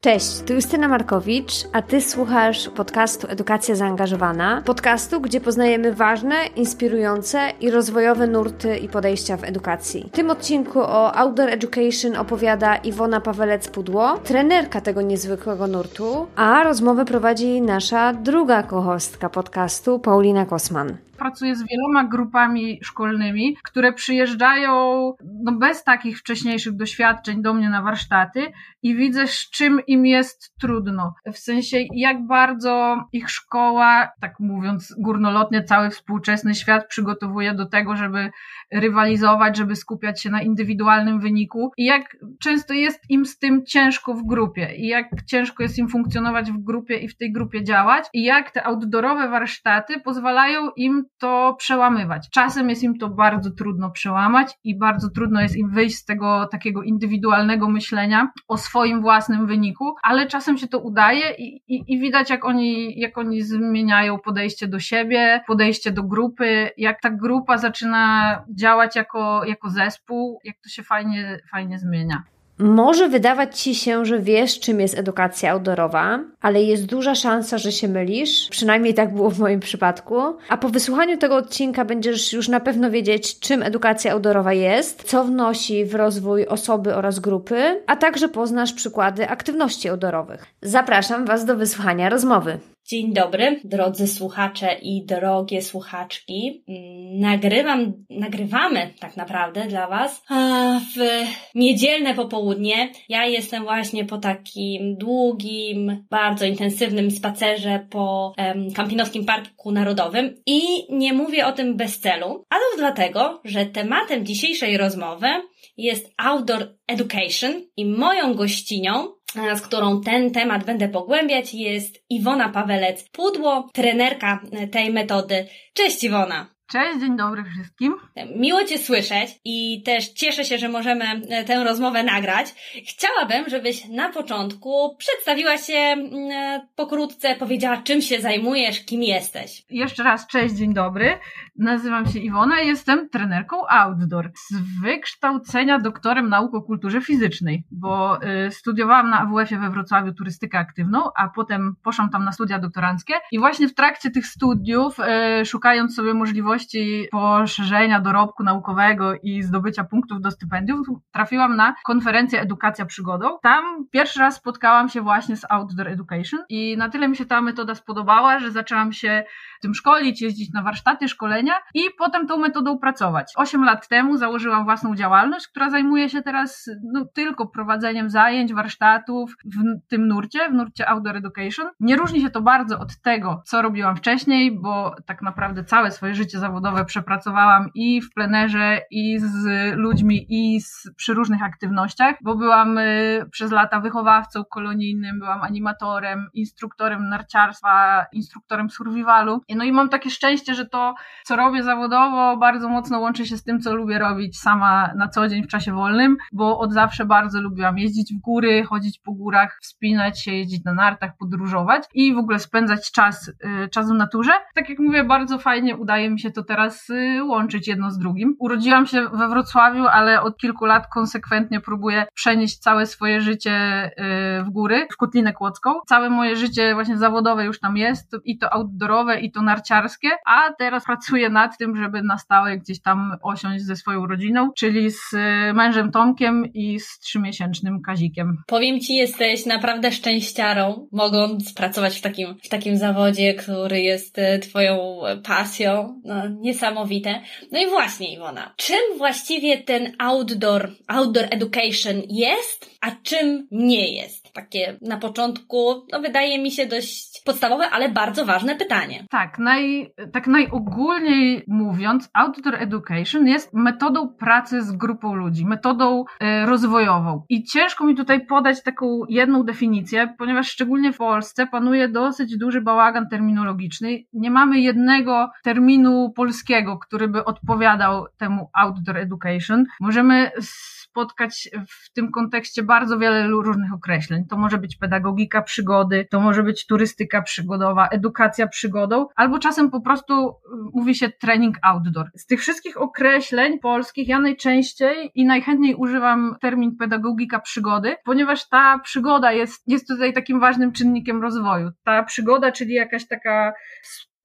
Cześć, tu Justyna Markowicz, a Ty słuchasz podcastu Edukacja Zaangażowana. Podcastu, gdzie poznajemy ważne, inspirujące i rozwojowe nurty i podejścia w edukacji. W tym odcinku o Outdoor Education opowiada Iwona Pawelec-Pudło, trenerka tego niezwykłego nurtu, a rozmowę prowadzi nasza druga kohostka podcastu, Paulina Kosman pracuję z wieloma grupami szkolnymi, które przyjeżdżają no, bez takich wcześniejszych doświadczeń do mnie na warsztaty i widzę, z czym im jest trudno. W sensie, jak bardzo ich szkoła, tak mówiąc górnolotnie, cały współczesny świat przygotowuje do tego, żeby rywalizować, żeby skupiać się na indywidualnym wyniku. I jak często jest im z tym ciężko w grupie? I jak ciężko jest im funkcjonować w grupie i w tej grupie działać? I jak te outdoorowe warsztaty pozwalają im to przełamywać. Czasem jest im to bardzo trudno przełamać i bardzo trudno jest im wyjść z tego takiego indywidualnego myślenia o swoim własnym wyniku, ale czasem się to udaje i, i, i widać, jak oni, jak oni zmieniają podejście do siebie, podejście do grupy, jak ta grupa zaczyna działać jako, jako zespół, jak to się fajnie, fajnie zmienia. Może wydawać ci się, że wiesz, czym jest edukacja outdoorowa, ale jest duża szansa, że się mylisz. Przynajmniej tak było w moim przypadku. A po wysłuchaniu tego odcinka będziesz już na pewno wiedzieć, czym edukacja outdoorowa jest, co wnosi w rozwój osoby oraz grupy, a także poznasz przykłady aktywności outdoorowych. Zapraszam Was do wysłuchania rozmowy. Dzień dobry, drodzy słuchacze i drogie słuchaczki. Mm, nagrywam, nagrywamy tak naprawdę dla Was w niedzielne popołudnie. Ja jestem właśnie po takim długim, bardzo intensywnym spacerze po Kampinowskim Parku Narodowym i nie mówię o tym bez celu, ale dlatego, że tematem dzisiejszej rozmowy jest Outdoor Education i moją gościnią z którą ten temat będę pogłębiać, jest Iwona Pawelec-Pudło, trenerka tej metody. Cześć Iwona! Cześć, dzień dobry wszystkim. Miło Cię słyszeć i też cieszę się, że możemy e, tę rozmowę nagrać. Chciałabym, żebyś na początku przedstawiła się e, pokrótce, powiedziała czym się zajmujesz, kim jesteś. Jeszcze raz cześć, dzień dobry. Nazywam się Iwona i jestem trenerką outdoor. Z wykształcenia doktorem nauk o kulturze fizycznej, bo y, studiowałam na AWF-ie we Wrocławiu turystykę aktywną, a potem poszłam tam na studia doktoranckie i właśnie w trakcie tych studiów, y, szukając sobie możliwości poszerzenia dorobku naukowego i zdobycia punktów do stypendiów, trafiłam na konferencję Edukacja Przygodą. Tam pierwszy raz spotkałam się właśnie z Outdoor Education i na tyle mi się ta metoda spodobała, że zaczęłam się tym szkolić, jeździć na warsztaty, szkolenia i potem tą metodą pracować. Osiem lat temu założyłam własną działalność, która zajmuje się teraz no, tylko prowadzeniem zajęć, warsztatów w tym nurcie, w nurcie Outdoor Education. Nie różni się to bardzo od tego, co robiłam wcześniej, bo tak naprawdę całe swoje życie zawodowe przepracowałam i w plenerze, i z ludźmi, i z, przy różnych aktywnościach, bo byłam y, przez lata wychowawcą kolonijnym, byłam animatorem, instruktorem narciarstwa, instruktorem survivalu. No i mam takie szczęście, że to, co robię zawodowo, bardzo mocno łączy się z tym, co lubię robić sama na co dzień w czasie wolnym, bo od zawsze bardzo lubiłam jeździć w góry, chodzić po górach, wspinać się, jeździć na nartach, podróżować i w ogóle spędzać czas, y, czas w naturze. Tak jak mówię, bardzo fajnie udaje mi się to teraz y, łączyć jedno z drugim. Urodziłam się we Wrocławiu, ale od kilku lat konsekwentnie próbuję przenieść całe swoje życie y, w góry, w Kotlinę Kłodzką. Całe moje życie właśnie zawodowe już tam jest, i to outdoorowe, i to narciarskie, a teraz pracuję nad tym, żeby na stałe gdzieś tam osiąść ze swoją rodziną, czyli z y, mężem Tomkiem i z trzymiesięcznym Kazikiem. Powiem Ci, jesteś naprawdę szczęściarą, mogąc pracować w takim, w takim zawodzie, który jest Twoją pasją. No, niesamowite. No i właśnie, Iwona, czym właściwie ten outdoor, outdoor education jest, a czym nie jest? Takie na początku, no wydaje mi się dość podstawowe, ale bardzo ważne pytanie. Tak, naj, tak najogólniej mówiąc, outdoor education jest metodą pracy z grupą ludzi, metodą y, rozwojową. I ciężko mi tutaj podać taką jedną definicję, ponieważ szczególnie w Polsce panuje dosyć duży bałagan terminologiczny. Nie mamy jednego terminu polskiego, który by odpowiadał temu outdoor education. Możemy spotkać w tym kontekście bardzo wiele różnych określeń. To może być pedagogika przygody, to może być turystyka przygodowa, edukacja przygodą, albo czasem po prostu y, mówi się trening outdoor. Z tych wszystkich określeń polskich ja najczęściej i najchętniej używam termin pedagogika przygody, ponieważ ta przygoda jest, jest tutaj takim ważnym czynnikiem rozwoju. Ta przygoda, czyli jakaś taka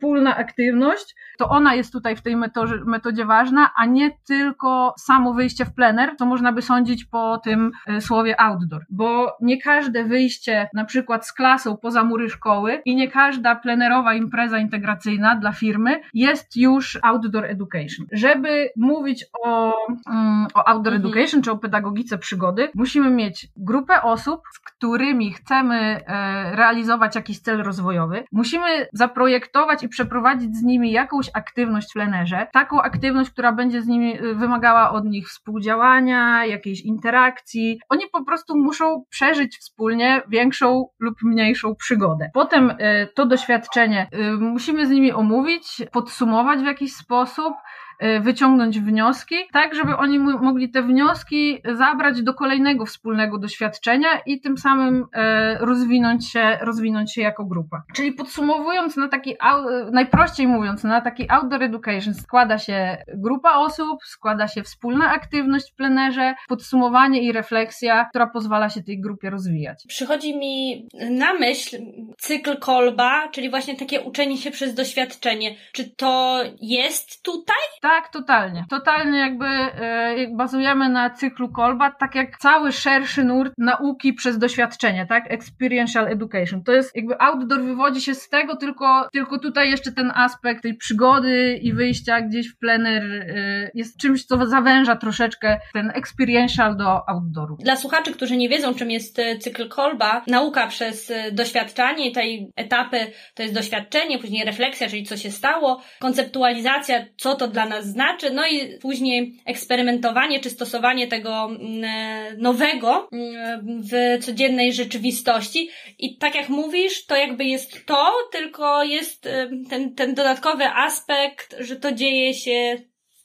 wspólna aktywność, to ona jest tutaj w tej metodzie, metodzie ważna, a nie tylko samo wyjście w plener, co można by sądzić po tym e, słowie outdoor. Bo nie każde wyjście na przykład z klasą poza mury szkoły i nie każda plenerowa impreza integracyjna dla firmy jest już outdoor education. Żeby mówić o, mm, o outdoor mhm. education czy o pedagogice przygody, musimy mieć grupę osób, z którymi chcemy e, realizować jakiś cel rozwojowy. Musimy zaprojektować i przeprowadzić z nimi jakąś aktywność w plenerze, taką aktywność, która będzie z nimi y, wymagała od nich współdziałania, jakiejś interakcji. Oni po prostu muszą przeżyć wspólnie większą lub mniejszą przygodę. Potem y, to doświadczenie y, musimy z nimi omówić, podsumować w jakiś sposób, wyciągnąć wnioski, tak żeby oni mogli te wnioski zabrać do kolejnego wspólnego doświadczenia i tym samym e, rozwinąć się, rozwinąć się jako grupa. Czyli podsumowując na taki, najprościej mówiąc, na taki outdoor education składa się grupa osób, składa się wspólna aktywność w plenerze, podsumowanie i refleksja, która pozwala się tej grupie rozwijać. Przychodzi mi na myśl cykl kolba, czyli właśnie takie uczenie się przez doświadczenie. Czy to jest tutaj? Tak, totalnie. Totalnie jakby e, bazujemy na cyklu Kolba, tak jak cały szerszy nurt nauki przez doświadczenie, tak? Experiential education. To jest jakby outdoor wywodzi się z tego, tylko, tylko tutaj jeszcze ten aspekt tej przygody i wyjścia gdzieś w plener e, jest czymś, co zawęża troszeczkę ten experiential do outdooru. Dla słuchaczy, którzy nie wiedzą, czym jest e, cykl Kolba, nauka przez e, doświadczanie, tej etapy to jest doświadczenie, później refleksja, czyli co się stało, konceptualizacja, co to dla nas nas znaczy, no i później eksperymentowanie czy stosowanie tego mm, e, nowego mm, w codziennej rzeczywistości. I tak jak mówisz, to jakby jest to, tylko jest e, ten, ten dodatkowy aspekt, że to dzieje się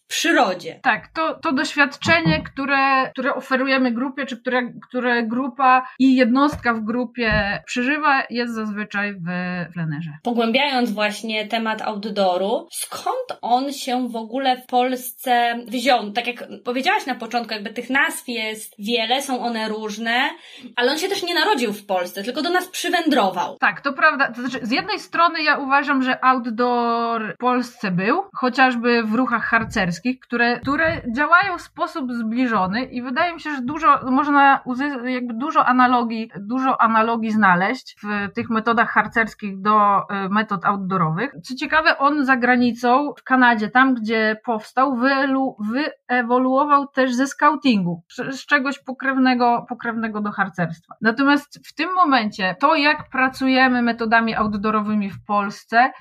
przyrodzie. Tak, to, to doświadczenie, które, które oferujemy grupie, czy które, które grupa i jednostka w grupie przeżywa, jest zazwyczaj w plenerze. Pogłębiając właśnie temat outdooru, skąd on się w ogóle w Polsce wziął? Tak jak powiedziałaś na początku, jakby tych nazw jest wiele, są one różne, ale on się też nie narodził w Polsce, tylko do nas przywędrował. Tak, to prawda. To znaczy, z jednej strony ja uważam, że outdoor w Polsce był, chociażby w ruchach harcerskich, które, które działają w sposób zbliżony i wydaje mi się, że dużo można jakby dużo analogii, dużo analogii znaleźć w tych metodach harcerskich do e, metod outdoorowych. Co ciekawe, on za granicą, w Kanadzie, tam gdzie powstał, wyelu, wyewoluował też ze scoutingu, z czegoś pokrewnego, pokrewnego do harcerstwa. Natomiast w tym momencie to, jak pracujemy metodami outdoorowymi w Polsce,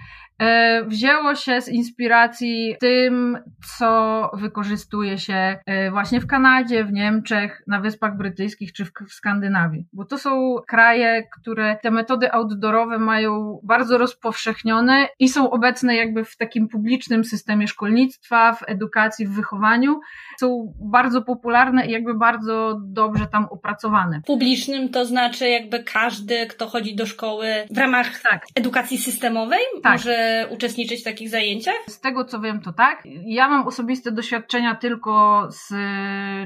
wzięło się z inspiracji tym, co wykorzystuje się e, właśnie w Kanadzie, w Niemczech, na Wyspach Brytyjskich czy w, Skandynawii. Bo to są kraje, które te metody outdoorowe mają bardzo rozpowszechnione i są obecne jakby w takim publicznym systemie szkolnictwa, w edukacji, w wychowaniu. Są bardzo popularne i jakby bardzo dobrze tam opracowane. Publicznym to znaczy jakby każdy, kto chodzi do szkoły w ramach tak. edukacji systemowej, tak. może uczestniczyć w takich zajęciach? Z tego co wiem, to tak. Ja mam osobiste doświadczenia tylko z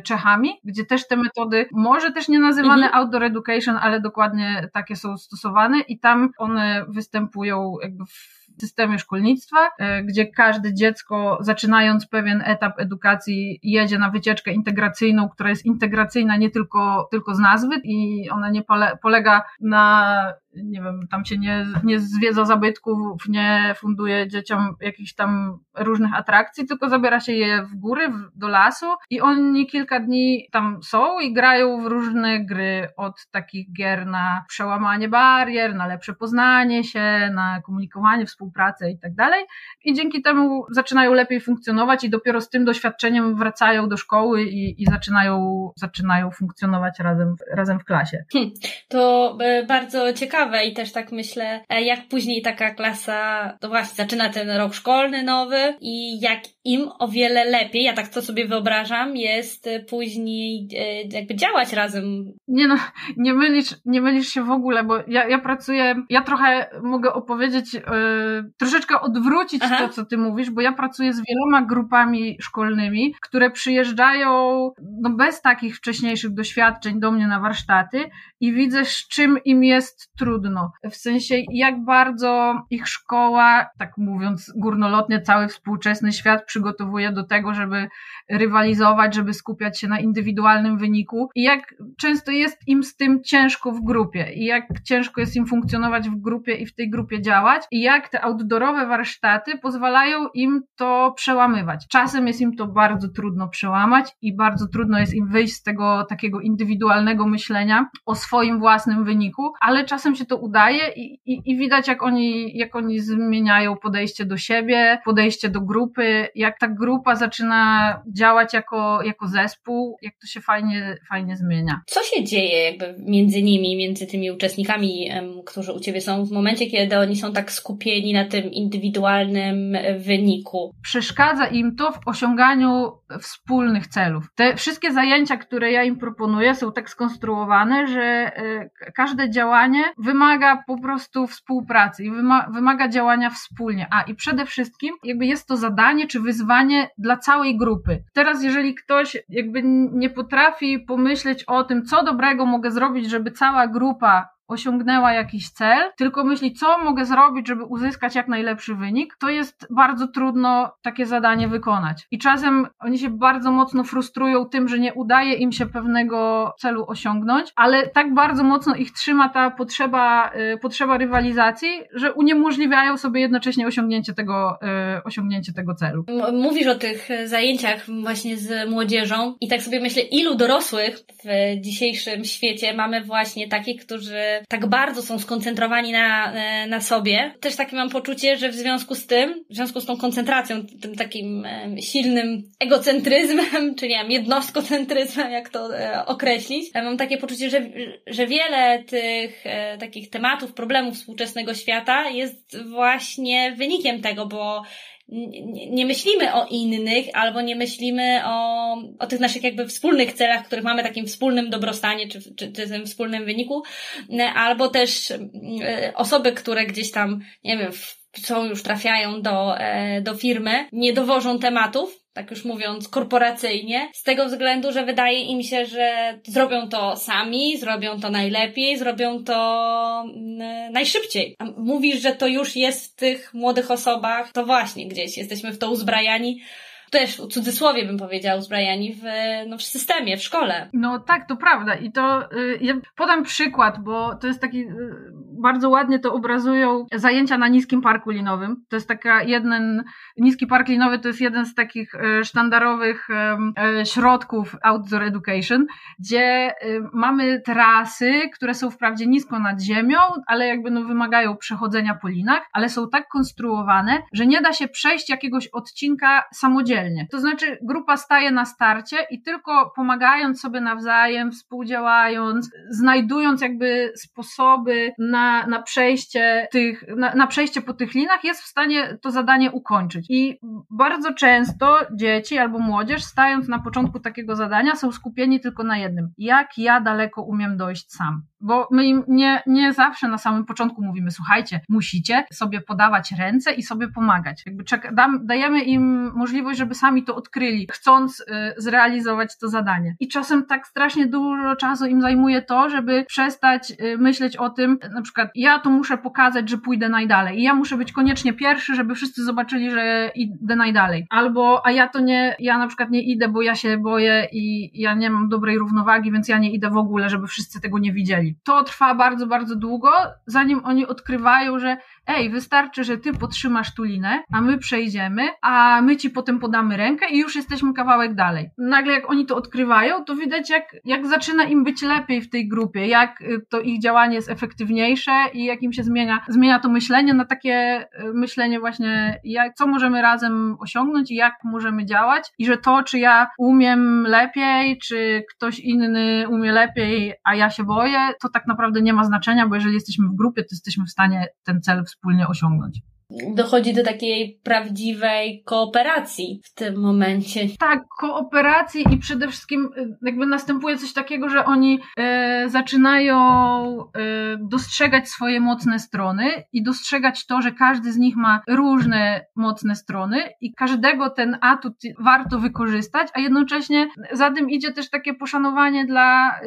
Czechami, gdzie też te metody, może też nie nazywane mhm. outdoor education, ale dokładnie takie są stosowane i tam one występują jakby w systemie szkolnictwa, e, gdzie każde dziecko, zaczynając pewien etap edukacji, jedzie na wycieczkę integracyjną, która jest integracyjna nie tylko, tylko z nazwy i ona nie pole, polega na nie wiem, tam się nie, nie zwiedza zabytków, nie funduje dzieciom jakichś tam różnych atrakcji, tylko zabiera się je w góry, w, do lasu i oni kilka dni tam są i grają w różne gry, od takich gier na przełamanie barier, na lepsze poznanie się, na komunikowanie, współpracę i tak dalej. I dzięki temu zaczynają lepiej funkcjonować i dopiero z tym doświadczeniem wracają do szkoły i, i zaczynają, zaczynają funkcjonować razem, razem w klasie. Hm, to e, bardzo ciekawe ciekawe i też tak myślę, e, jak później taka klasa, to właśnie zaczyna ten rok szkolny nowy i jak im o wiele lepiej, ja tak to sobie wyobrażam, jest później e, jakby działać razem. Nie no, nie mylisz, nie mylisz się w ogóle, bo ja, ja pracuję, ja trochę mogę opowiedzieć, yy, troszeczkę odwrócić Aha. to, co ty mówisz, bo ja pracuję z wieloma grupami szkolnymi, które przyjeżdżają no bez takich wcześniejszych doświadczeń do mnie na warsztaty i widzę, z czym im jest trudno. W sensie, jak bardzo ich szkoła, tak mówiąc górnolotnie, cały współczesny świat przygotowuje do tego, żeby rywalizować, żeby skupiać się na indywidualnym wyniku. I jak często jest im z tym ciężko w grupie? I jak ciężko jest im funkcjonować w grupie i w tej grupie działać? I jak te outdoorowe warsztaty pozwalają im to przełamywać. Czasem jest im to bardzo trudno przełamać i bardzo trudno jest im wyjść z tego takiego indywidualnego myślenia o swoim własnym wyniku, ale czasem się to udaje i, i, i widać jak oni, jak oni zmieniają podejście do siebie, podejście do grupy, jak ta grupa zaczyna działać jako, jako zespół, jak to się fajnie, fajnie zmienia. Co się dzieje jakby między nimi, między tymi uczestnikami, którzy u Ciebie są w momencie, kiedy oni są tak skupieni na tym indywidualnym wyniku? Przeszkadza im to w osiąganiu wspólnych celów. Te wszystkie zajęcia, które ja im proponuję, są tak skonstruowane, że e, każde działanie wymaga po prostu współpracy i wymaga działania wspólnie. A i przede wszystkim, jakby jest to zadanie czy wyzwanie dla całej grupy. Teraz, jeżeli ktoś jakby nie potrafi pomyśleć o tym, co dobrego mogę zrobić, żeby cała grupa osiągnęła jakiś cel, tylko myśli, co mogę zrobić, żeby uzyskać jak najlepszy wynik, to jest bardzo trudno takie zadanie wykonać. I czasem oni się bardzo mocno frustrują tym, że nie udaje im się pewnego celu osiągnąć, ale tak bardzo mocno ich trzyma ta potrzeba, y, potrzeba rywalizacji, że uniemożliwiają sobie jednocześnie osiągnięcie tego, y, osiągnięcie tego celu. Mówisz o tych zajęciach właśnie z młodzieżą i tak sobie myślę, ilu dorosłych w dzisiejszym świecie mamy właśnie takich, którzy tak bardzo są skoncentrowani na, e, na sobie. Też takie mam poczucie, że w związku z tym, w związku z tą koncentracją, tym takim e, silnym egocentryzmem, czy nie wiem, jednostkocentryzmem, jak to e, określić, mam takie poczucie, że, że wiele tych takich tematów, problemów współczesnego świata jest właśnie wynikiem tego, bo nie myślimy o innych, albo nie myślimy o, o tych naszych jakby wspólnych celach, których mamy takim wspólnym dobrostanie, czy, czy, czy tym wspólnym wyniku, albo też e, osoby, które gdzieś tam, nie wiem, są już trafiają do, e, do firmy, nie dowożą tematów, tak już mówiąc korporacyjnie, z tego względu, że wydaje im się, że zrobią to sami, zrobią to najlepiej, zrobią to mm, najszybciej. A mówisz, że to już jest w tych młodych osobach, to właśnie gdzieś jesteśmy w to uzbrajani też w cudzysłowie bym powiedział, uzbrajani w, no, w systemie, w szkole. No tak, to prawda. I to y, ja podam przykład, bo to jest taki, y, bardzo ładnie to obrazują zajęcia na niskim parku linowym. To jest taka jeden, niski park linowy to jest jeden z takich y, sztandarowych y, środków outdoor education, gdzie y, mamy trasy, które są wprawdzie nisko nad ziemią, ale jakby no wymagają przechodzenia po linach, ale są tak konstruowane, że nie da się przejść jakiegoś odcinka samodzielnie to znaczy, grupa staje na starcie i tylko pomagając sobie nawzajem, współdziałając, znajdując jakby sposoby na, na przejście tych, na, na przejście po tych linach, jest w stanie to zadanie ukończyć. I bardzo często dzieci albo młodzież, stając na początku takiego zadania, są skupieni tylko na jednym. Jak ja daleko umiem dojść sam? Bo my im nie, nie zawsze na samym początku mówimy, słuchajcie, musicie sobie podawać ręce i sobie pomagać. Jakby dam, dajemy im możliwość, żeby sami to odkryli, chcąc y, zrealizować to zadanie. I czasem tak strasznie dużo czasu im zajmuje to, żeby przestać y, myśleć o tym, na przykład ja to muszę pokazać, że pójdę najdalej i ja muszę być koniecznie pierwszy, żeby wszyscy zobaczyli, że idę najdalej. Albo, a ja to nie, ja na przykład nie idę, bo ja się boję i ja nie mam dobrej równowagi, więc ja nie idę w ogóle, żeby wszyscy tego nie widzieli. To trwa bardzo, bardzo długo, zanim oni odkrywają, że ej, wystarczy, że ty potrzymasz tu linę, a my przejdziemy, a my ci potem podamy podamy rękę i już jesteśmy kawałek dalej. Nagle jak oni to odkrywają, to widać jak, jak zaczyna im być lepiej w tej grupie, jak y, to ich działanie jest efektywniejsze i jak im się zmienia, zmienia to myślenie na takie y, myślenie właśnie, jak, co możemy razem osiągnąć i jak możemy działać i że to, czy ja umiem lepiej, czy ktoś inny umie lepiej, a ja się boję, to tak naprawdę nie ma znaczenia, bo jeżeli jesteśmy w grupie, to jesteśmy w stanie ten cel wspólnie osiągnąć dochodzi do takiej prawdziwej kooperacji w tym momencie. Tak, kooperacji i przede wszystkim y, jakby następuje coś takiego, że oni e, zaczynają e, dostrzegać swoje mocne strony i dostrzegać to, że każdy z nich ma różne mocne strony i każdego ten atut warto wykorzystać, a jednocześnie za tym idzie też takie poszanowanie dla,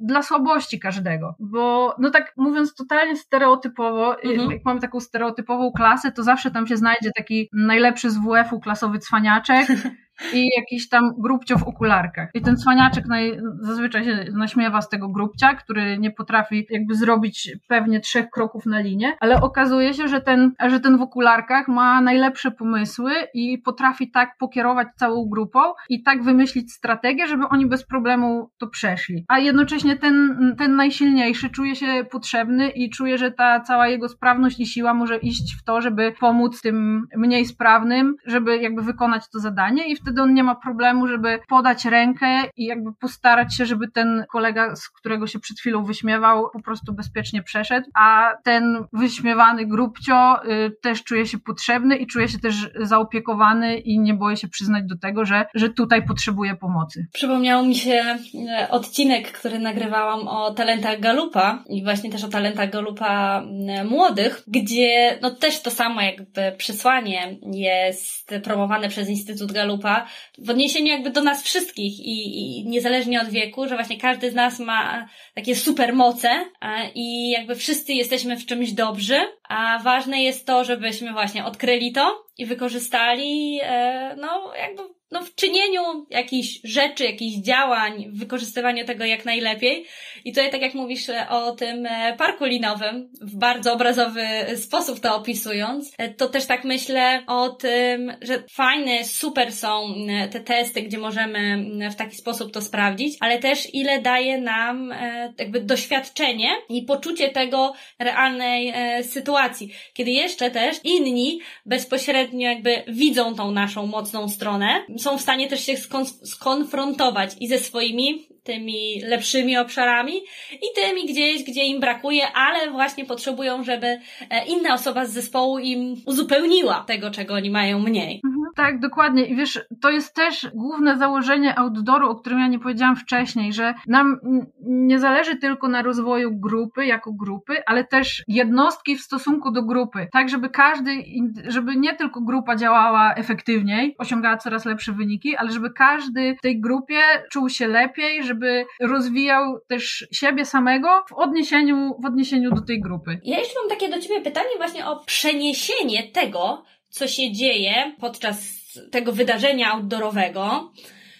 dla słabości każdego, bo no tak mówiąc totalnie stereotypowo, mhm. jak mamy taką stereotypową klasę, klasy, to zawsze tam się znajdzie taki najlepszy z WF-u klasowy cwaniaczek, i jakiś tam grubcio w okularkach. I ten cwaniaczek naj, zazwyczaj się naśmiewa z tego grubcia, który nie potrafi jakby zrobić pewnie trzech kroków na linię, ale okazuje się, że ten, że ten w okularkach ma najlepsze pomysły i potrafi tak pokierować całą grupą i tak wymyślić strategię, żeby oni bez problemu to przeszli. A jednocześnie ten, ten najsilniejszy czuje się potrzebny i czuje, że ta cała jego sprawność i siła może iść w to, żeby pomóc tym mniej sprawnym, żeby jakby wykonać to zadanie i w wtedy on nie ma problemu, żeby podać rękę i jakby postarać się, żeby ten kolega, z którego się przed chwilą wyśmiewał, po prostu bezpiecznie przeszedł, a ten wyśmiewany grubcio y, też czuje się potrzebny i czuje się też zaopiekowany i nie boję się przyznać do tego, że, że tutaj potrzebuje pomocy. Przypomniał mi się e, odcinek, który nagrywałam o talentach Galupa i właśnie też o talentach Galupa młodych, gdzie no też to samo jakby przesłanie jest promowane przez Instytut Galupa, w odniesieniu jakby do nas wszystkich i, i niezależnie od wieku, że właśnie każdy z nas ma takie super moce i jakby wszyscy jesteśmy w czymś dobrzy, a ważne jest to, żebyśmy właśnie odkryli to i wykorzystali, e, no jakby no, w czynieniu jakichś rzeczy, jakichś działań, wykorzystywaniu tego jak najlepiej. I tutaj, tak jak mówisz o tym e, parku linowym, w bardzo obrazowy sposób to opisując, e, to też tak myślę o tym, że fajne, super są e, te testy, gdzie możemy w taki sposób to sprawdzić, ale też ile daje nam jakby doświadczenie i poczucie tego realnej sytuacji, kiedy jeszcze też inni bezpośrednio jakby widzą tą naszą mocną stronę, są w stanie też się skon- skonfrontować i ze swoimi tymi lepszymi obszarami i tymi gdzieś, gdzie im brakuje, ale właśnie potrzebują, żeby e, inna osoba z zespołu im uzupełniła tego, czego oni mają mniej. Mhm, tak, dokładnie. I wiesz, to jest też główne założenie outdooru, o którym ja nie powiedziałam wcześniej, że nam nie zależy tylko na rozwoju grupy jako grupy, ale też jednostki w stosunku do grupy. Tak, żeby każdy, żeby nie tylko grupa działała efektywniej, osiągała coraz lepsze wyniki, ale żeby każdy w tej grupie czuł się lepiej, żeby żeby rozwijał też siebie samego w odniesieniu, w odniesieniu do tej grupy. Ja jeszcze mam takie do Ciebie pytanie właśnie o przeniesienie tego, co się dzieje podczas tego wydarzenia outdoorowego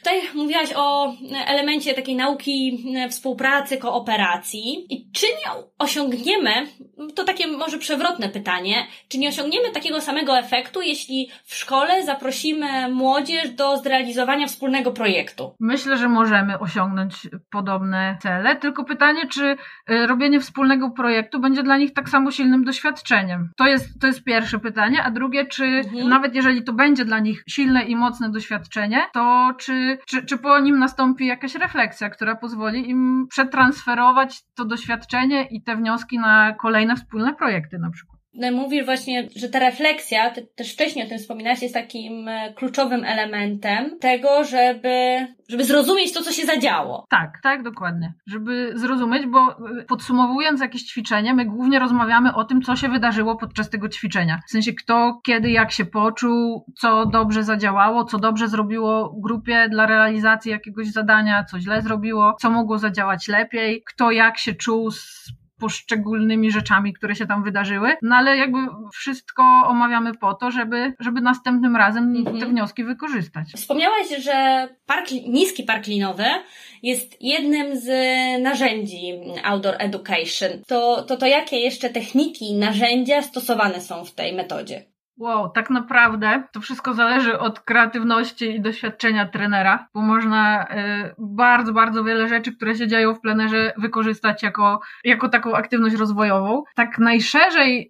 Tutaj mówiłaś o elemencie takiej nauki e, współpracy, kooperacji. I czy nie osiągniemy, to takie może przewrotne pytanie, czy nie osiągniemy takiego samego efektu, jeśli w szkole zaprosimy młodzież do zrealizowania wspólnego projektu? Myślę, że możemy osiągnąć podobne cele, tylko pytanie, czy e, robienie wspólnego projektu będzie dla nich tak samo silnym doświadczeniem. To jest, to jest pierwsze pytanie, a drugie, czy mhm. nawet jeżeli to będzie dla nich silne i mocne doświadczenie, to czy czy, czy po nim nastąpi jakaś refleksja, która pozwoli im przetransferować to doświadczenie i te wnioski na kolejne wspólne projekty na przykład. No, mówisz właśnie, że ta refleksja, ty też wcześniej o tym wspominałaś, jest takim e, kluczowym elementem tego, żeby, żeby zrozumieć to, co się zadziało. Tak, tak, dokładnie. Żeby zrozumieć, bo e, podsumowując jakieś ćwiczenie, my głównie rozmawiamy o tym, co się wydarzyło podczas tego ćwiczenia. W sensie kto, kiedy, jak się poczuł, co dobrze zadziałało, co dobrze zrobiło grupie dla realizacji jakiegoś zadania, co źle zrobiło, co mogło zadziałać lepiej, kto jak się czuł z poszczególnymi rzeczami, które się tam wydarzyły, no ale jakby wszystko omawiamy po to, żeby, żeby następnym razem mhm. te wnioski wykorzystać. Wspomniałaś, że park, niski park linowy jest jednym z narzędzi outdoor education. To, to, to jakie jeszcze techniki, narzędzia stosowane są w tej metodzie? Wow, tak naprawdę to wszystko zależy od kreatywności i doświadczenia trenera, bo można y, bardzo, bardzo wiele rzeczy, które się dzieją w plenerze, wykorzystać jako, jako taką aktywność rozwojową. Tak najszerzej,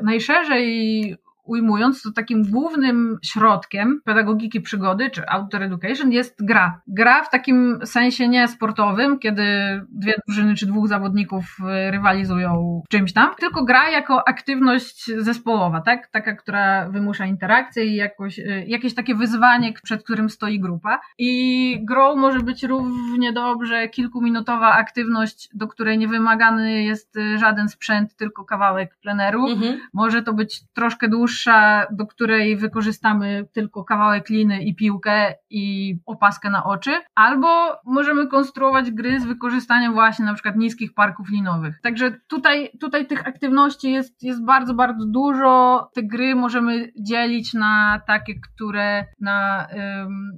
y, najszerzej ujmując, to takim głównym środkiem pedagogiki przygody czy outdoor education jest gra. Gra w takim sensie nie sportowym, kiedy dwie drużyny czy dwóch zawodników y, rywalizują w czymś tam, tylko gra jako aktywność zespołowa, tak? Taka, która wymusza interakcję i jakoś, y, jakieś takie wyzwanie, przed którym stoi grupa. I grą może być równie dobrze kilkuminutowa aktywność, do której nie wymagany jest y, żaden sprzęt, tylko kawałek pleneru. Mhm. Może to być troszkę dłuższe dłuższa, do której wykorzystamy tylko kawałek liny i piłkę i opaskę na oczy, albo możemy konstruować gry z wykorzystaniem właśnie na przykład niskich parków linowych. Także tutaj, tutaj tych aktywności jest, jest bardzo, bardzo dużo. Te gry możemy dzielić na takie, które na,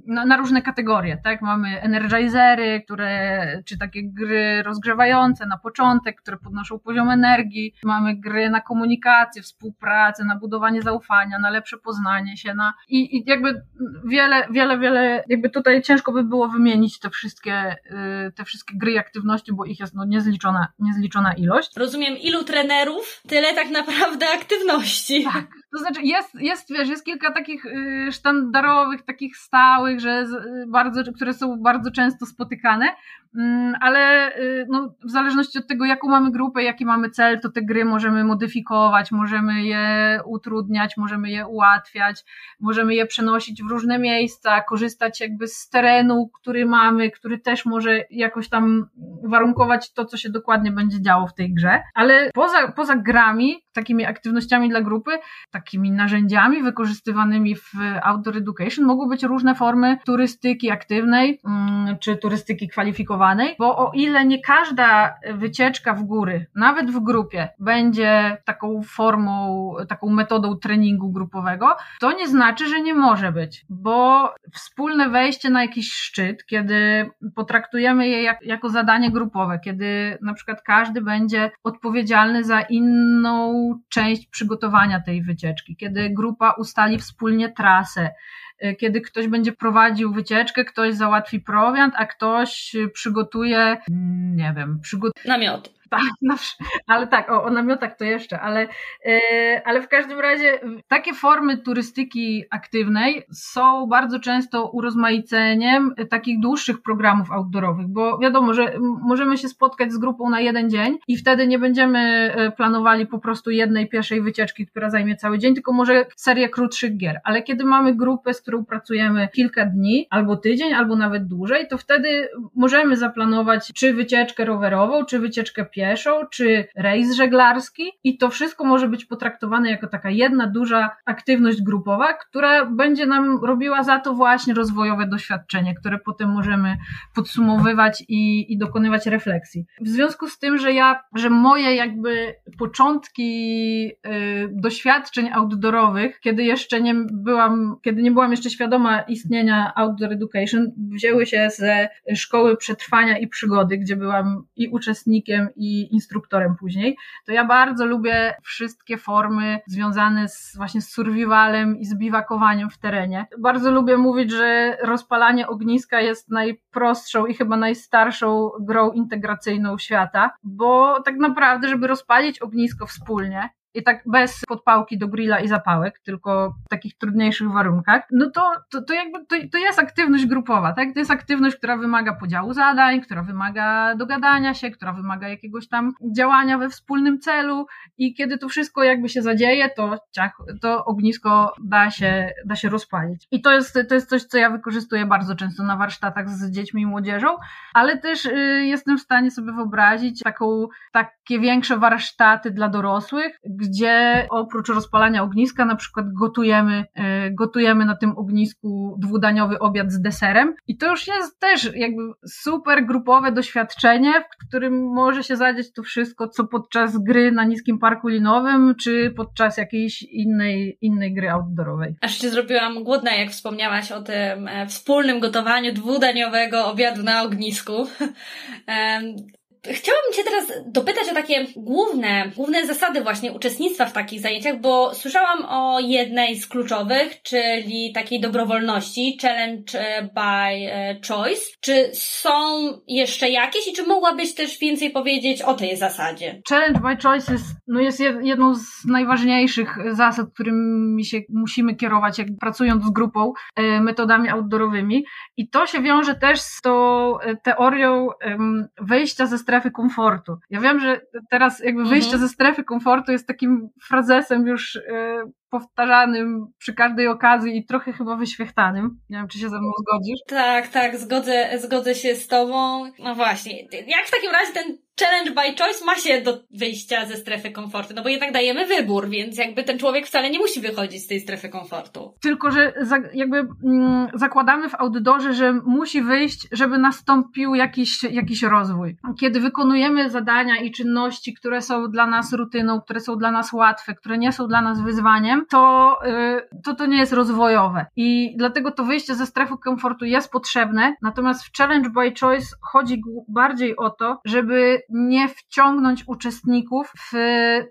na, na różne kategorie, tak? Mamy energizery, które, czy takie gry rozgrzewające na początek, które podnoszą poziom energii. Mamy gry na komunikację, współpracę, na budowanie zaufania, na lepsze poznanie się, na i, i jakby wiele, wiele, wiele, jakby tutaj ciężko by było wymienić te wszystkie, y, te wszystkie gry i aktywności, bo ich jest no niezliczona, niezliczona ilość. Rozumiem, ilu trenerów, tyle tak naprawdę aktywności. Tak. To znaczy jest, jest, wiesz, jest kilka takich y, sztandarowych, takich stałych, że bardzo, które są bardzo często spotykane, Mm, ale y, no, w zależności od tego, jaką mamy grupę, jaki mamy cel, to te gry możemy modyfikować, możemy je utrudniać, możemy je ułatwiać, możemy je przenosić w różne miejsca, korzystać jakby z terenu, który mamy, który też może jakoś tam warunkować to, co się dokładnie będzie działo w tej grze. Ale poza, poza grami, takimi aktywnościami dla grupy, takimi narzędziami wykorzystywanymi w outdoor education. Mogą być różne formy turystyki aktywnej, mm, czy turystyki kwalifikowanej, bo o ile nie każda wycieczka w góry, nawet w grupie, będzie taką formą, taką metodą treningu grupowego, to nie znaczy, że nie może być, bo wspólne wejście na jakiś szczyt, kiedy potraktujemy je jak, jako zadanie grupowe, kiedy na przykład każdy będzie odpowiedzialny za inną część przygotowania tej wycieczki, kiedy grupa ustali wspólnie trasę, E, kiedy ktoś będzie prowadził wycieczkę, ktoś załatwi prowiant, a ktoś przygotuje, mm, nie wiem, przygotuje. Namioty. Tak, no, ale tak, o, o namiotach to jeszcze, ale, yy, ale w każdym razie takie formy turystyki aktywnej są bardzo często urozmaiceniem takich dłuższych programów outdoorowych, bo wiadomo, że możemy się spotkać z grupą na jeden dzień i wtedy nie będziemy e, planowali po prostu jednej pierwszej wycieczki, która zajmie cały dzień, tylko może serię krótszych gier, ale kiedy mamy grupę, z którą pracujemy kilka dni, albo tydzień, albo nawet dłużej, to wtedy możemy zaplanować czy wycieczkę rowerową, czy wycieczkę pieszą, pieszą, czy rejs żeglarski i to wszystko może być potraktowane jako taka jedna duża aktywność grupowa, która będzie nam robiła za to właśnie rozwojowe doświadczenie, które potem możemy podsumowywać i, i dokonywać refleksji. W związku z tym, że ja, że moje jakby początki y, doświadczeń outdoorowych, kiedy jeszcze nie byłam, kiedy nie byłam jeszcze świadoma istnienia outdoor education, wzięły się ze szkoły przetrwania i przygody, gdzie byłam i uczestnikiem, i instruktorem później, to ja bardzo lubię wszystkie formy związane z właśnie z survivalem i z biwakowaniem w terenie. Bardzo lubię mówić, że rozpalanie ogniska jest najprostszą i chyba najstarszą grą integracyjną świata, bo tak naprawdę, żeby rozpalić ognisko wspólnie, i tak bez podpałki do grilla i zapałek, tylko w takich trudniejszych warunkach, no to, to, to jakby to, to jest aktywność grupowa, tak? To jest aktywność, która wymaga podziału zadań, która wymaga dogadania się, która wymaga jakiegoś tam działania we wspólnym celu i kiedy to wszystko jakby się zadzieje, to ciach, to ognisko da się, da się rozpalić. I to jest, to jest coś, co ja wykorzystuję bardzo często na warsztatach z dziećmi i młodzieżą, ale też y, jestem w stanie sobie wyobrazić taką, takie większe warsztaty dla dorosłych, gdzie oprócz rozpalania ogniska na przykład gotujemy, e, gotujemy na tym ognisku dwudaniowy obiad z deserem i to już jest też jakby super grupowe doświadczenie, w którym może się zadzieć to wszystko, co podczas gry na niskim parku linowym, czy podczas jakiejś innej, innej gry outdoorowej. Aż się zrobiłam głodna, jak wspomniałaś o tym e, wspólnym gotowaniu dwudaniowego obiadu na ognisku. chciałabym Cię teraz dopytać o takie główne, główne zasady właśnie uczestnictwa w takich zajęciach, bo słyszałam o jednej z kluczowych, czyli takiej dobrowolności, challenge e, by e, choice. Czy są jeszcze jakieś i czy mogłabyś też więcej powiedzieć o tej zasadzie? Challenge by choice jest, no jest jedną z najważniejszych zasad, którymi się musimy kierować, jak pracując z grupą metodami outdoorowymi. I to się wiąże też z tą teorią wyjścia ze strefy komfortu. Ja wiem, że teraz jakby wyjście mhm. ze strefy komfortu jest takim frazesem już y, powtarzanym przy każdej okazji i trochę chyba wyświechtanym. Nie wiem, czy się ze mną zgodzisz? Tak, tak, zgodzę, zgodzę się z tobą. No właśnie. Jak w takim razie ten challenge by choice ma się do wyjścia ze strefy komfortu, no bo jednak dajemy wybór, więc jakby ten człowiek wcale nie musi wychodzić z tej strefy komfortu. Tylko, że jakby mm, zakładamy w audytorze, że musi wyjść, żeby nastąpił jakiś, jakiś rozwój. Kiedy wykonujemy zadania i czynności, które są dla nas rutyną, które są dla nas łatwe, które nie są dla nas wyzwaniem, to y, to, to nie jest rozwojowe. I dlatego to wyjście ze strefy komfortu jest potrzebne, natomiast w challenge by choice chodzi bardziej o to, żeby nie wciągnąć uczestników w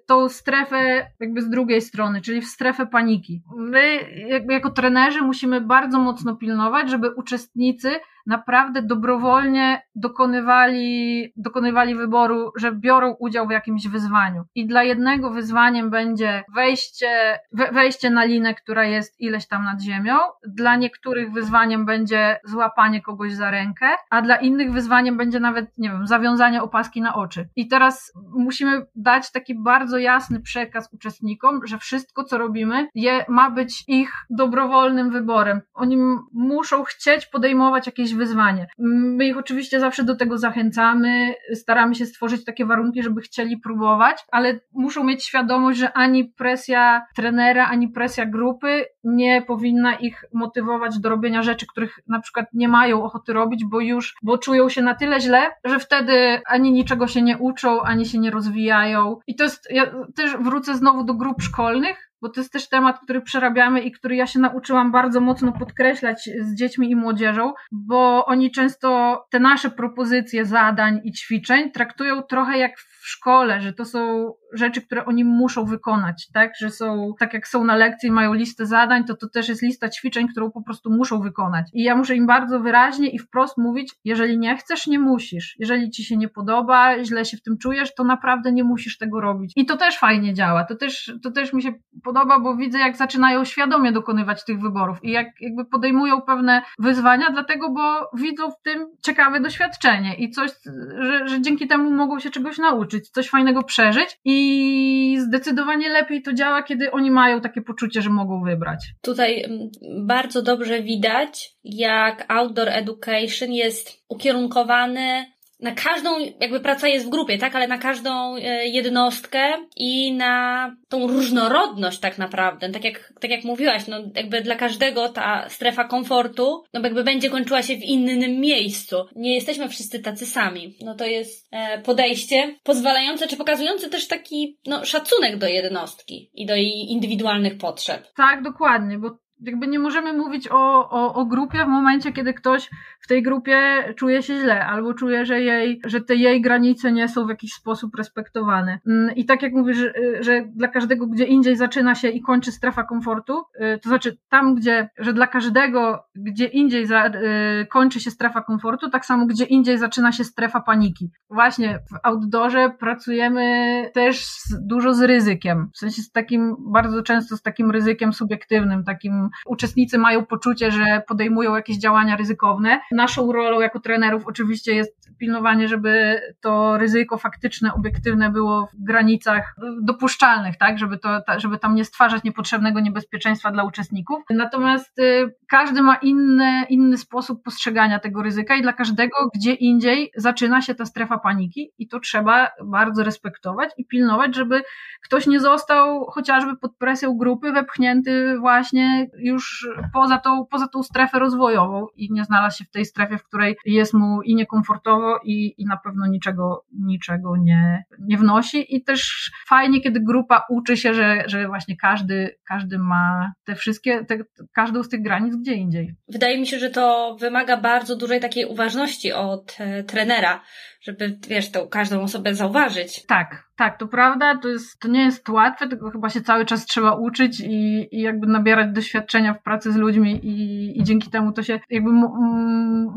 tą strefę jakby z drugiej strony, czyli w strefę paniki. My jakby jako trenerzy musimy bardzo mocno pilnować, żeby uczestnicy naprawdę dobrowolnie dokonywali, dokonywali wyboru, że biorą udział w jakimś wyzwaniu. I dla jednego wyzwaniem będzie wejście, wejście na linę, która jest ileś tam nad ziemią, dla niektórych wyzwaniem będzie złapanie kogoś za rękę, a dla innych wyzwaniem będzie nawet, nie wiem, zawiązanie opaski na oczy. I teraz musimy dać taki bardzo jasny przekaz uczestnikom, że wszystko, co robimy, je, ma być ich dobrowolnym wyborem. Oni muszą chcieć podejmować jakieś wyzwanie. My ich oczywiście zawsze do tego zachęcamy, staramy się stworzyć takie warunki, żeby chcieli próbować, ale muszą mieć świadomość, że ani presja trenera, ani presja grupy nie powinna ich motywować do robienia rzeczy, których na przykład nie mają ochoty robić, bo już, bo czują się na tyle źle, że wtedy ani niczego się nie uczą, ani się nie rozwijają. I to jest, ja też wrócę znowu do grup szkolnych, bo to jest też temat, który przerabiamy i który ja się nauczyłam bardzo mocno podkreślać z dziećmi i młodzieżą, bo oni często te nasze propozycje zadań i ćwiczeń traktują trochę jak w szkole, że to są rzeczy, które oni muszą wykonać, tak? Że są, tak jak są na lekcji, mają listę zadań, to to też jest lista ćwiczeń, którą po prostu muszą wykonać. I ja muszę im bardzo wyraźnie i wprost mówić, jeżeli nie chcesz, nie musisz. Jeżeli ci się nie podoba, źle się w tym czujesz, to naprawdę nie musisz tego robić. I to też fajnie działa. To też, to też mi się podoba, bo widzę, jak zaczynają świadomie dokonywać tych wyborów i jak jakby podejmują pewne wyzwania, dlatego, bo widzą w tym ciekawe doświadczenie i coś, że, że dzięki temu mogą się czegoś nauczyć, coś fajnego przeżyć i i zdecydowanie lepiej to działa, kiedy oni mają takie poczucie, że mogą wybrać. Tutaj mm, bardzo dobrze widać, jak outdoor education jest ukierunkowany na każdą, jakby praca jest w grupie, tak, ale na każdą e, jednostkę i na tą różnorodność tak naprawdę. Tak jak, tak jak mówiłaś, no jakby dla każdego ta strefa komfortu, no jakby będzie kończyła się w innym miejscu. Nie jesteśmy wszyscy tacy sami. No to jest e, podejście pozwalające, czy pokazujące też taki, no, szacunek do jednostki i do jej indywidualnych potrzeb. Tak, dokładnie, bo jakby nie możemy mówić o, o, o grupie w momencie, kiedy ktoś w tej grupie czuje się źle, albo czuje, że jej, że te jej granice nie są w jakiś sposób respektowane. Mm, I tak jak mówisz, że, że dla każdego gdzie indziej zaczyna się i kończy strefa komfortu, y, to znaczy tam, gdzie, że dla każdego gdzie indziej za, y, kończy się strefa komfortu, tak samo gdzie indziej zaczyna się strefa paniki. Właśnie w outdoorze pracujemy też dużo z ryzykiem, w sensie z takim, bardzo często z takim ryzykiem subiektywnym, takim uczestnicy mają poczucie, że podejmują jakieś działania ryzykowne. Naszą rolą jako trenerów oczywiście jest pilnowanie, żeby to ryzyko faktyczne, obiektywne było w granicach dopuszczalnych, tak, żeby, to, żeby tam nie stwarzać niepotrzebnego niebezpieczeństwa dla uczestników. Natomiast y, każdy ma inny, inny sposób postrzegania tego ryzyka i dla każdego gdzie indziej zaczyna się ta strefa paniki i to trzeba bardzo respektować i pilnować, żeby ktoś nie został chociażby pod presją grupy wepchnięty właśnie już poza tą, poza tą strefę rozwojową i nie znalazł się w tej strefie, w której jest mu i niekomfortowo i, i na pewno niczego, niczego nie, nie wnosi i też fajnie, kiedy grupa uczy się, że, że właśnie każdy, każdy ma te wszystkie, te, każdą z tych granic gdzie indziej. Wydaje mi się, że to wymaga bardzo dużej takiej uważności od e, trenera, żeby, wiesz, tą każdą osobę zauważyć. Tak, tak, to prawda, to, jest, to nie jest łatwe, tylko chyba się cały czas trzeba uczyć i, i jakby nabierać doświadczenia w pracy z ludźmi i, i dzięki temu to się jakby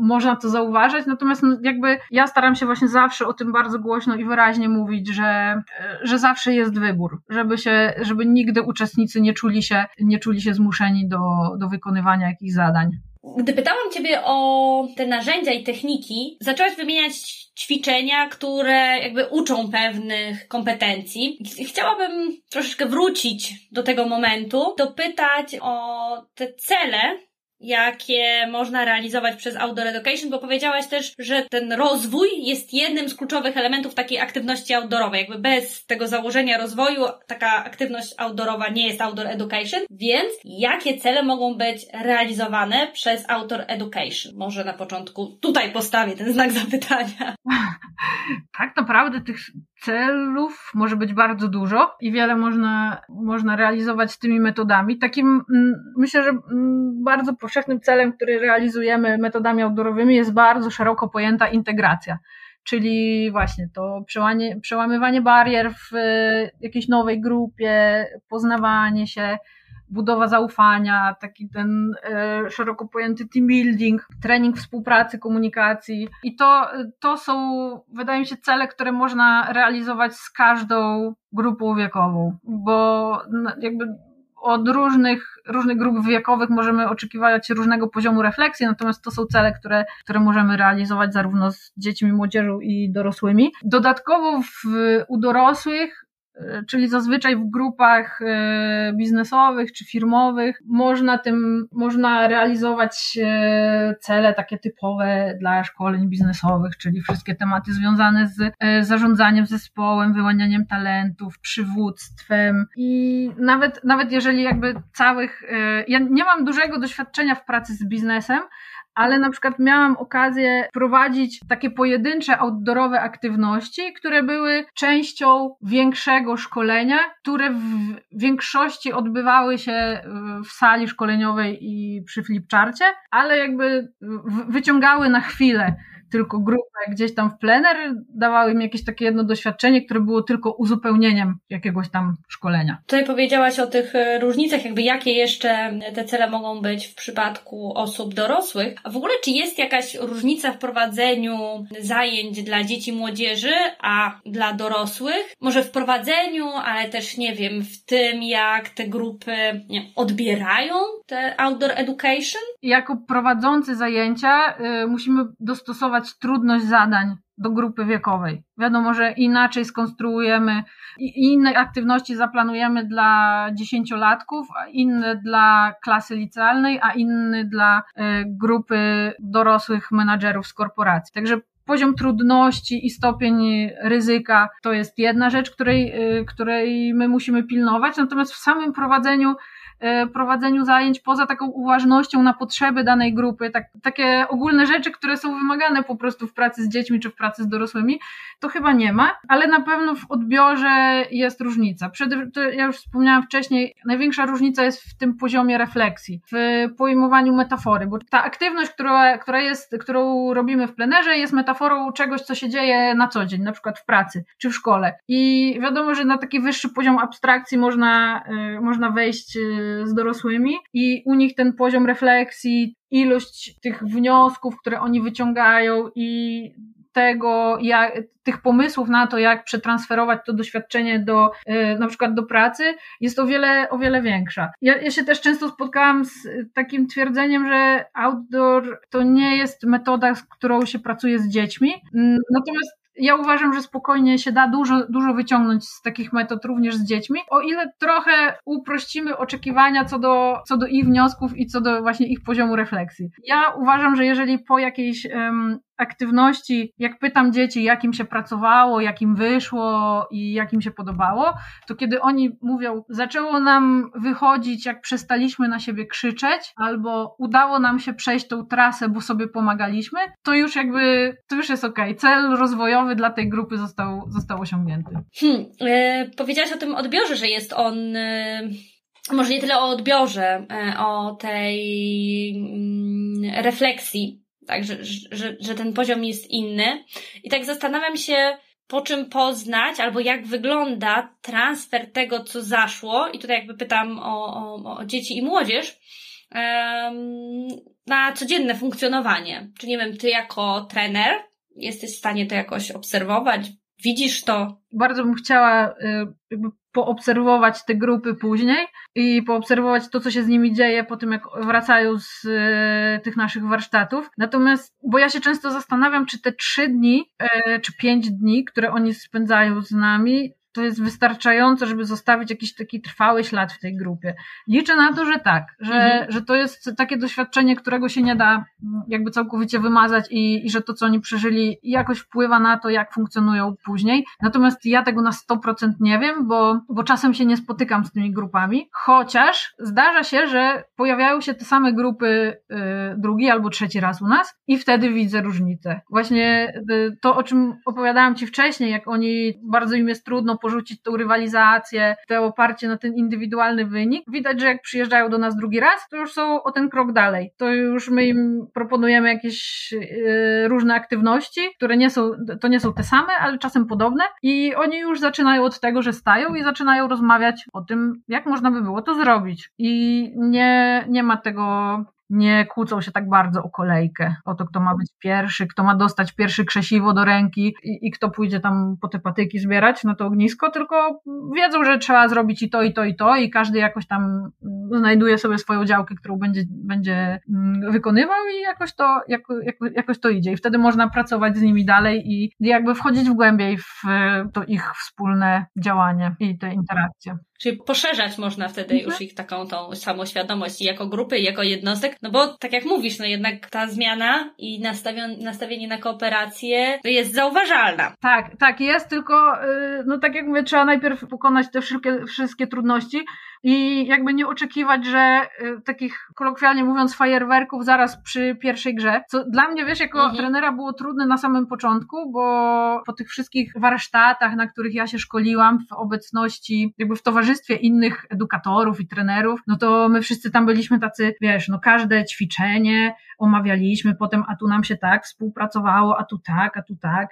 można to zauważać, natomiast no, jakby ja staram się właśnie zawsze o tym bardzo głośno i wyraźnie mówić, że, że zawsze jest wybór, żeby się, żeby nigdy uczestnicy nie czuli się, nie czuli się zmuszeni do, do wykonywania jakichś zadań. Gdy pytałam Ciebie o te narzędzia i techniki, zaczęłaś wymieniać ćwiczenia, które jakby uczą pewnych kompetencji. Chciałabym troszeczkę wrócić do tego momentu, dopytać o te cele, jakie można realizować przez Outdoor Education, bo powiedziałaś też, że ten rozwój jest jednym z kluczowych elementów takiej aktywności outdoorowej. Jakby bez tego założenia rozwoju taka aktywność outdoorowa nie jest Outdoor Education, więc jakie cele mogą być realizowane przez Outdoor Education? Może na początku tutaj postawię ten znak zapytania. Tak naprawdę tych celów może być bardzo dużo i wiele można, można realizować tymi metodami. Takim mm, myślę, że mm, bardzo powszechnym celem, który realizujemy metodami outdoorowymi jest bardzo szeroko pojęta integracja. Czyli właśnie to przełamywanie, przełamywanie barier w jakiejś nowej grupie, poznawanie się, budowa zaufania, taki ten e, szeroko pojęty team building, trening współpracy, komunikacji. I to, to są, wydaje mi się, cele, które można realizować z każdą grupą wiekową, bo jakby od różnych, różnych grup wiekowych możemy oczekiwać różnego poziomu refleksji, natomiast to są cele, które, które możemy realizować zarówno z dziećmi, młodzieżą i dorosłymi. Dodatkowo w, u dorosłych czyli zazwyczaj w grupach e, biznesowych czy firmowych można tym, można realizować e, cele takie typowe dla szkoleń biznesowych, czyli wszystkie tematy związane z zarządzaniem zespołem, wyłanianiem talentów, przywództwem i nawet, nawet jeżeli jakby całych, ja nie mam dużego doświadczenia w pracy z biznesem, ale na przykład miałam okazję prowadzić takie pojedyncze outdoorowe aktywności, które były częścią większego szkolenia, które w większości odbywały się w sali szkoleniowej i przy flipcharcie, ale jakby wyciągały na chwilę tylko grupę gdzieś tam w plener, dawały mi jakieś takie jedno doświadczenie, które było tylko uzupełnieniem jakiegoś tam szkolenia. Tutaj powiedziałaś o tych e, różnicach, jakby jakie jeszcze te cele mogą być w przypadku osób dorosłych. A w ogóle czy jest jakaś różnica w prowadzeniu zajęć dla dzieci i młodzieży, a dla dorosłych? Może w prowadzeniu, ale też nie wiem, w tym jak te grupy nie, odbierają te outdoor education? Jako prowadzący zajęcia y, musimy dostosować trudność zadań do grupy wiekowej. Wiadomo, że inaczej skonstruujemy inne aktywności zaplanujemy dla dziesięciolatków, inne dla klasy licealnej, a inny dla e, grupy dorosłych menadżerów z korporacji. Także poziom trudności i stopień ryzyka to jest jedna rzecz, której, e, której my musimy pilnować, natomiast w samym prowadzeniu prowadzeniu zajęć poza taką uważnością na potrzeby danej grupy, tak, takie ogólne rzeczy, które są wymagane po prostu w pracy z dziećmi czy w pracy z dorosłymi, to chyba nie ma, ale na pewno w odbiorze jest różnica. Przede, to ja już wspomniałam wcześniej, największa różnica jest w tym poziomie refleksji, w pojmowaniu metafory, bo ta aktywność, która, która jest, którą robimy w plenerze, jest metaforą czegoś, co się dzieje na co dzień, na przykład w pracy czy w szkole. I wiadomo, że na taki wyższy poziom abstrakcji można, y, można wejść y, z dorosłymi i u nich ten poziom refleksji, ilość tych wniosków, które oni wyciągają i tego, jak, tych pomysłów na to, jak przetransferować to doświadczenie do, y, na przykład do pracy, jest o wiele, o wiele większa. Ja, ja się też często spotkałam z takim twierdzeniem, że outdoor to nie jest metoda, z którą się pracuje z dziećmi, natomiast ja uważam, że spokojnie się da dużo, dużo wyciągnąć z takich metod również z dziećmi, o ile trochę uprościmy oczekiwania co do, co do ich wniosków i co do właśnie ich poziomu refleksji. Ja uważam, że jeżeli po jakiejś um, aktywności, jak pytam dzieci, jak im się pracowało, jak im wyszło i jak im się podobało, to kiedy oni mówią, zaczęło nam wychodzić, jak przestaliśmy na siebie krzyczeć, albo udało nam się przejść tą trasę, bo sobie pomagaliśmy, to już jakby, to już jest ok. Cel rozwojowy dla tej grupy został, został osiągnięty. Hmm, e, powiedziałaś o tym odbiorze, że jest on. E może nie tyle o odbiorze, e, o tej mm, refleksji tak, że, że, że ten poziom jest inny. I tak zastanawiam się, po czym poznać, albo jak wygląda transfer tego, co zaszło, i tutaj jakby pytam o, o, o dzieci i młodzież, na codzienne funkcjonowanie. Czy nie wiem, ty jako trener jesteś w stanie to jakoś obserwować? Widzisz to? Bardzo bym chciała y, poobserwować te grupy później i poobserwować to, co się z nimi dzieje po tym, jak wracają z y, tych naszych warsztatów. Natomiast, bo ja się często zastanawiam, czy te trzy dni, y, czy pięć dni, które oni spędzają z nami, to jest wystarczająco, żeby zostawić jakiś taki trwały ślad w tej grupie. Liczę na to, że tak, że, mhm. że to jest takie doświadczenie, którego się nie da mm, jakby całkowicie wymazać i, i że to, co oni przeżyli, jakoś wpływa na to, jak funkcjonują później. Natomiast ja tego na 100% nie wiem, bo, bo czasem się nie spotykam z tymi grupami, chociaż zdarza się, że pojawiają się te same grupy y, drugi albo trzeci raz u nas i wtedy widzę różnicę. Właśnie y, to, o czym opowiadałam Ci wcześniej, jak oni, bardzo im jest trudno porzucić tą rywalizację, te oparcie na ten indywidualny wynik. Widać, że jak przyjeżdżają do nas drugi raz, to już są o ten krok dalej. To już my im proponujemy jakieś yy, różne aktywności, które nie są, to nie są te same, ale czasem podobne i oni już zaczynają od tego, że stają i zaczynają rozmawiać o tym, jak można by było to zrobić. I nie, nie ma tego nie kłócą się tak bardzo o kolejkę, o to, kto ma być pierwszy, kto ma dostać pierwszy krzesiwo do ręki i, i, kto pójdzie tam po te patyki zbierać na to ognisko, tylko wiedzą, że trzeba zrobić i to, i to, i to i każdy jakoś tam znajduje sobie swoją działkę, którą będzie, będzie mm, wykonywał i jakoś to, jako, jako, jakoś to idzie i wtedy można pracować z nimi dalej i jakby wchodzić w głębiej w to ich wspólne działanie i te interakcje. Czyli poszerzać można wtedy mhm. już ich taką tą samoświadomość i jako grupy, i jako jednostek, no bo tak jak mówisz, no jednak ta zmiana i nastawienie na kooperację to jest zauważalna. Tak, tak jest, tylko y, no tak jak mówię, trzeba najpierw pokonać te wszystkie trudności, i jakby nie oczekiwać, że y, takich kolokwialnie mówiąc fajerwerków zaraz przy pierwszej grze, co dla mnie wiesz, jako mhm. trenera było trudne na samym początku, bo po tych wszystkich warsztatach, na których ja się szkoliłam w obecności, jakby w towarzystwie innych edukatorów i trenerów, no to my wszyscy tam byliśmy tacy, wiesz, no każde ćwiczenie omawialiśmy, potem a tu nam się tak współpracowało, a tu tak, a tu tak.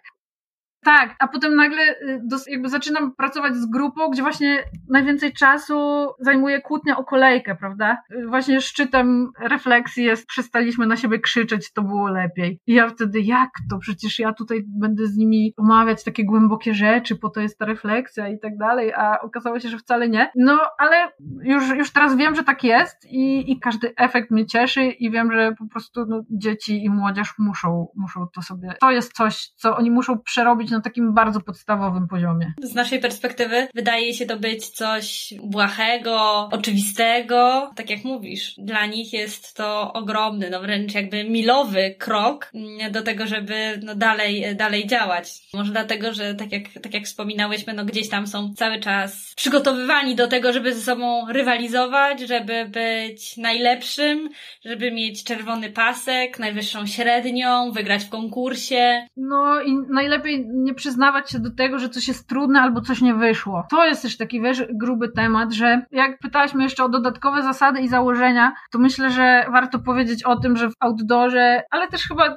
Tak, a potem nagle y, jakby zaczynam pracować z grupą, gdzie właśnie najwięcej czasu zajmuje kłótnia o kolejkę, prawda? Y, właśnie szczytem refleksji jest, przestaliśmy na siebie krzyczeć, to było lepiej. I ja wtedy, jak to? Przecież ja tutaj będę z nimi omawiać takie głębokie rzeczy, po to jest ta refleksja i tak dalej, a okazało się, że wcale nie. No, ale już, już teraz wiem, że tak jest i, i każdy efekt mnie cieszy i wiem, że po prostu no, dzieci i młodzież muszą, muszą to sobie, to jest coś, co oni muszą przerobić na takim bardzo podstawowym poziomie. Z naszej perspektywy wydaje się to być coś błahego, oczywistego. Tak jak mówisz, dla nich jest to ogromny, no wręcz jakby milowy krok do tego, żeby no dalej, dalej działać. Może dlatego, że tak jak, tak jak wspominałyśmy, no gdzieś tam są cały czas przygotowywani do tego, żeby ze sobą rywalizować, żeby być najlepszym, żeby mieć czerwony pasek, najwyższą średnią, wygrać w konkursie. No i najlepiej nie przyznawać się do tego, że coś jest trudne albo coś nie wyszło. To jest też taki, wiesz, gruby temat, że jak pytałaś mnie jeszcze o dodatkowe zasady i założenia, to myślę, że warto powiedzieć o tym, że w outdoorze, ale też chyba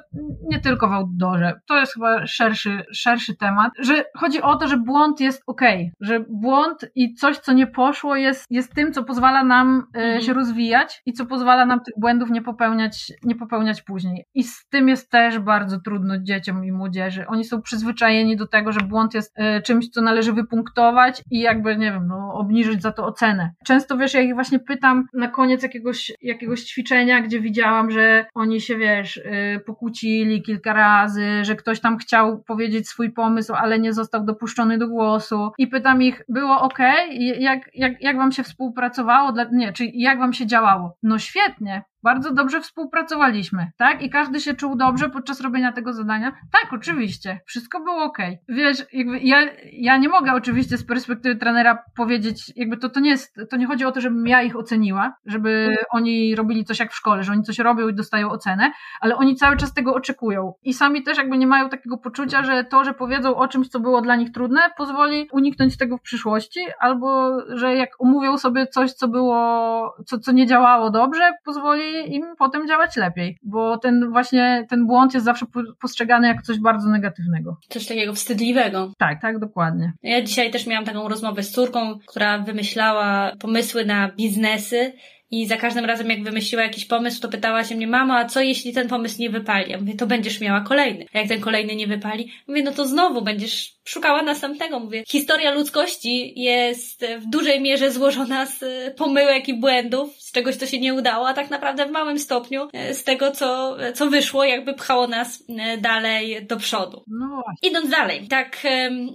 nie tylko w outdoorze, to jest chyba szerszy, szerszy temat, że chodzi o to, że błąd jest ok, że błąd i coś, co nie poszło jest, jest tym, co pozwala nam e, mhm. się rozwijać i co pozwala nam tych błędów nie popełniać, nie popełniać później. I z tym jest też bardzo trudno dzieciom i młodzieży. Oni są przyzwyczajeni do tego, że błąd jest e, czymś, co należy wypunktować i jakby, nie wiem, no, obniżyć za to ocenę. Często, wiesz, ja ich właśnie pytam na koniec jakiegoś, jakiegoś ćwiczenia, gdzie widziałam, że oni się, wiesz, e, pokłócili kilka razy, że ktoś tam chciał powiedzieć swój pomysł, ale nie został dopuszczony do głosu i pytam ich, było ok? Jak, jak, jak wam się współpracowało? Nie, czyli jak wam się działało? No świetnie, bardzo dobrze współpracowaliśmy, tak? I każdy się czuł dobrze podczas robienia tego zadania. Tak, oczywiście, wszystko było ok. Wiesz, jakby ja, ja nie mogę oczywiście z perspektywy trenera powiedzieć, jakby to, to nie jest, to nie chodzi o to, żebym ja ich oceniła, żeby oni robili coś jak w szkole, że oni coś robią i dostają ocenę, ale oni cały czas tego oczekują. I sami też jakby nie mają takiego poczucia, że to, że powiedzą o czymś, co było dla nich trudne, pozwoli uniknąć tego w przyszłości, albo że jak omówią sobie coś, co było, co, co nie działało dobrze, pozwoli im potem działać lepiej, bo ten właśnie, ten błąd jest zawsze postrzegany jako coś bardzo negatywnego. Coś takiego wstydliwego. Tak, tak, dokładnie. Ja dzisiaj też miałam taką rozmowę z córką, która wymyślała pomysły na biznesy i za każdym razem, jak wymyśliła jakiś pomysł, to pytała się mnie, mama, a co jeśli ten pomysł nie wypali? Ja mówię, to będziesz miała kolejny. A jak ten kolejny nie wypali? Mówię, no to znowu będziesz szukała następnego. Mówię, historia ludzkości jest w dużej mierze złożona z pomyłek i błędów, z czegoś, co się nie udało, a tak naprawdę w małym stopniu e, z tego, co, co wyszło, jakby pchało nas e, dalej do przodu. No Idąc dalej, tak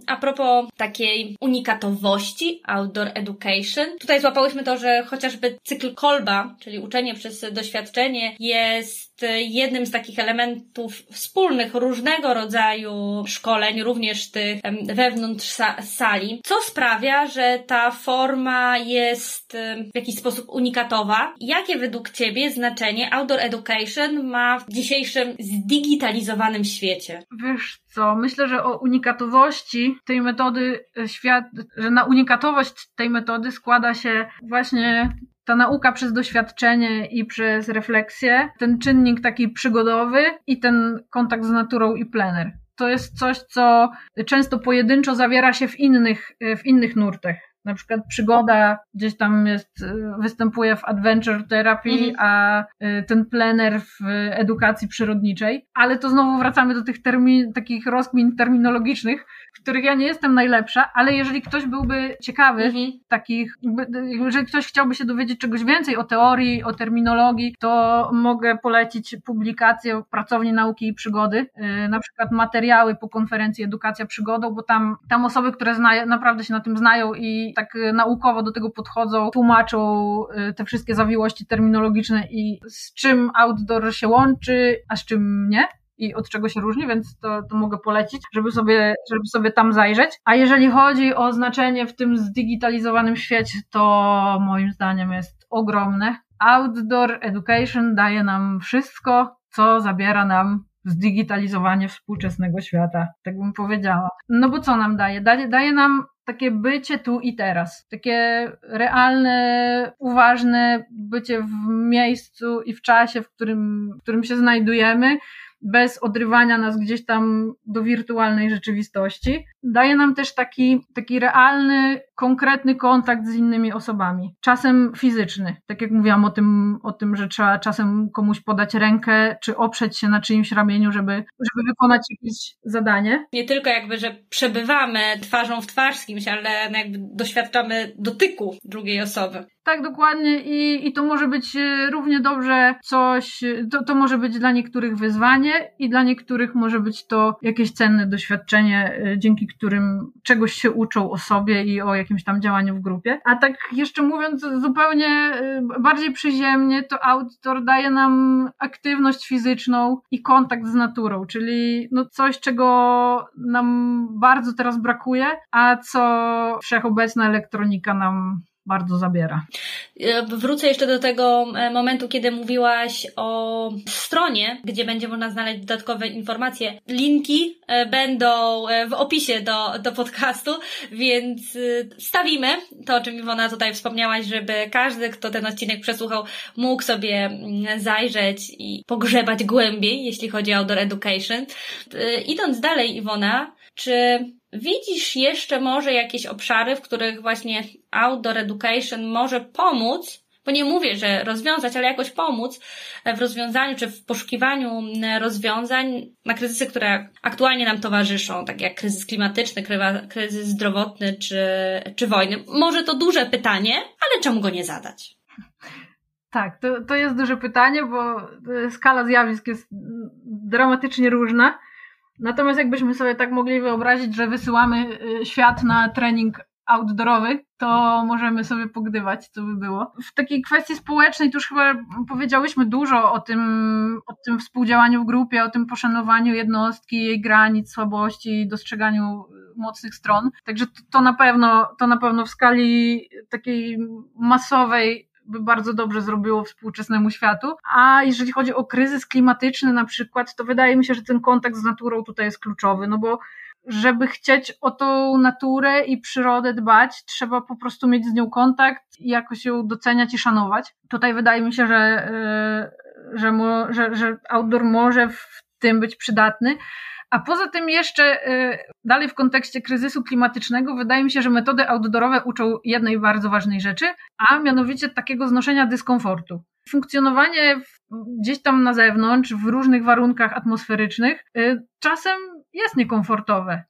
a propos takiej unikatowości, outdoor education, tutaj złapałyśmy to, że chociażby cykl Kolba, czyli uczenie przez doświadczenie, jest jednym z takich elementów wspólnych różnego rodzaju szkoleń, również tych wewnątrz sali, co sprawia, że ta forma jest w jakiś sposób unikatowa. Jakie według Ciebie znaczenie outdoor education ma w dzisiejszym zdigitalizowanym świecie? Wiesz co, myślę, że o unikatowości tej metody e, świat, że na unikatowość tej metody składa się właśnie ta nauka przez doświadczenie i przez refleksję, ten czynnik taki przygodowy i ten kontakt z naturą i plener. To jest coś, co często pojedynczo zawiera się w innych, w innych nurtach. Na przykład przygoda gdzieś tam jest, występuje w adventure terapii, mhm. a y, ten plener w edukacji przyrodniczej. Ale to znowu wracamy do tych termin, takich rozkmin terminologicznych, w których ja nie jestem najlepsza, ale jeżeli ktoś byłby ciekawy mhm. takich, jeżeli ktoś chciałby się dowiedzieć czegoś więcej o teorii, o terminologii, to mogę polecić publikację Pracowni Nauki i Przygody, y, na przykład materiały po konferencji Edukacja Przygodą, bo tam, tam osoby, które znają, naprawdę się na tym znają i tak naukowo do tego podchodzą, tłumaczą y, te wszystkie zawiłości terminologiczne i z czym outdoor się łączy, a z czym nie i od czego się różni, więc to, to mogę polecić, żeby sobie, żeby sobie tam zajrzeć. A jeżeli chodzi o znaczenie w tym zdigitalizowanym świecie, to moim zdaniem jest ogromne. Outdoor education daje nam wszystko, co zabiera nam zdigitalizowanie współczesnego świata, tak bym powiedziała. No bo co nam daje? Daje, daje nam takie bycie tu i teraz, takie realne, uważne bycie w miejscu i w czasie, w którym, w którym się znajdujemy, bez odrywania nas gdzieś tam do wirtualnej rzeczywistości. Daje nam też taki, taki realny, konkretny kontakt z innymi osobami. Czasem fizyczny. Tak jak mówiłam o tym, o tym, że trzeba czasem komuś podać rękę, czy oprzeć się na czyimś ramieniu, żeby, żeby wykonać jakieś zadanie. Nie tylko jakby, że przebywamy twarzą w twarz z kimś, ale jakby doświadczamy dotyku drugiej osoby. Tak, dokładnie i, i to może być e, równie dobrze coś, to, to może być dla niektórych wyzwanie i dla niektórych może być to jakieś cenne doświadczenie, e, dzięki którym czegoś się uczą o sobie i o jakimś tam działaniu w grupie. A tak jeszcze mówiąc zupełnie e, bardziej przyziemnie, to outdoor daje nam aktywność fizyczną i kontakt z naturą, czyli no coś, czego nam bardzo teraz brakuje, a co wszechobecna elektronika nam bardzo zabiera. E, wrócę jeszcze do tego e, momentu, kiedy mówiłaś o stronie, gdzie będzie można znaleźć dodatkowe informacje. Linki e, będą w opisie do, do podcastu, więc stawimy to, o czym Iwona tutaj wspomniałaś, żeby każdy, kto ten odcinek przesłuchał, mógł sobie mm, zajrzeć i pogrzebać głębiej, jeśli chodzi o outdoor education. Idąc dalej, Iwona, czy Widzisz jeszcze może jakieś obszary, w których właśnie outdoor education może pomóc, bo nie mówię, że rozwiązać, ale jakoś pomóc w rozwiązaniu czy w poszukiwaniu rozwiązań na kryzysy, które aktualnie nam towarzyszą, tak jak kryzys klimatyczny, kryzys zdrowotny czy, czy wojny. Może to duże pytanie, ale czemu go nie zadać? Tak, to, to jest duże pytanie, bo skala zjawisk jest dramatycznie różna. Natomiast jakbyśmy sobie tak mogli wyobrazić, że wysyłamy y, świat na trening outdoorowy, to możemy sobie pogdywać, co by było. W takiej kwestii społecznej to już chyba powiedziałyśmy dużo o tym, o tym współdziałaniu w grupie, o tym poszanowaniu jednostki, jej granic, słabości, dostrzeganiu mocnych stron. Także to, to na pewno, to na pewno w skali takiej masowej by bardzo dobrze zrobiło współczesnemu światu. A jeżeli chodzi o kryzys klimatyczny na przykład, to wydaje mi się, że ten kontakt z naturą tutaj jest kluczowy, no bo żeby chcieć o tą naturę i przyrodę dbać, trzeba po prostu mieć z nią kontakt i jakoś ją doceniać i szanować. Tutaj wydaje mi się, że, y, że, że, że outdoor może w tym być przydatny. A poza tym jeszcze y, dalej w kontekście kryzysu klimatycznego wydaje mi się, że metody outdoorowe uczą jednej bardzo ważnej rzeczy, a mianowicie takiego znoszenia dyskomfortu. Funkcjonowanie gdzieś tam na zewnątrz, w różnych warunkach atmosferycznych, y, czasem jest niekomfortowe.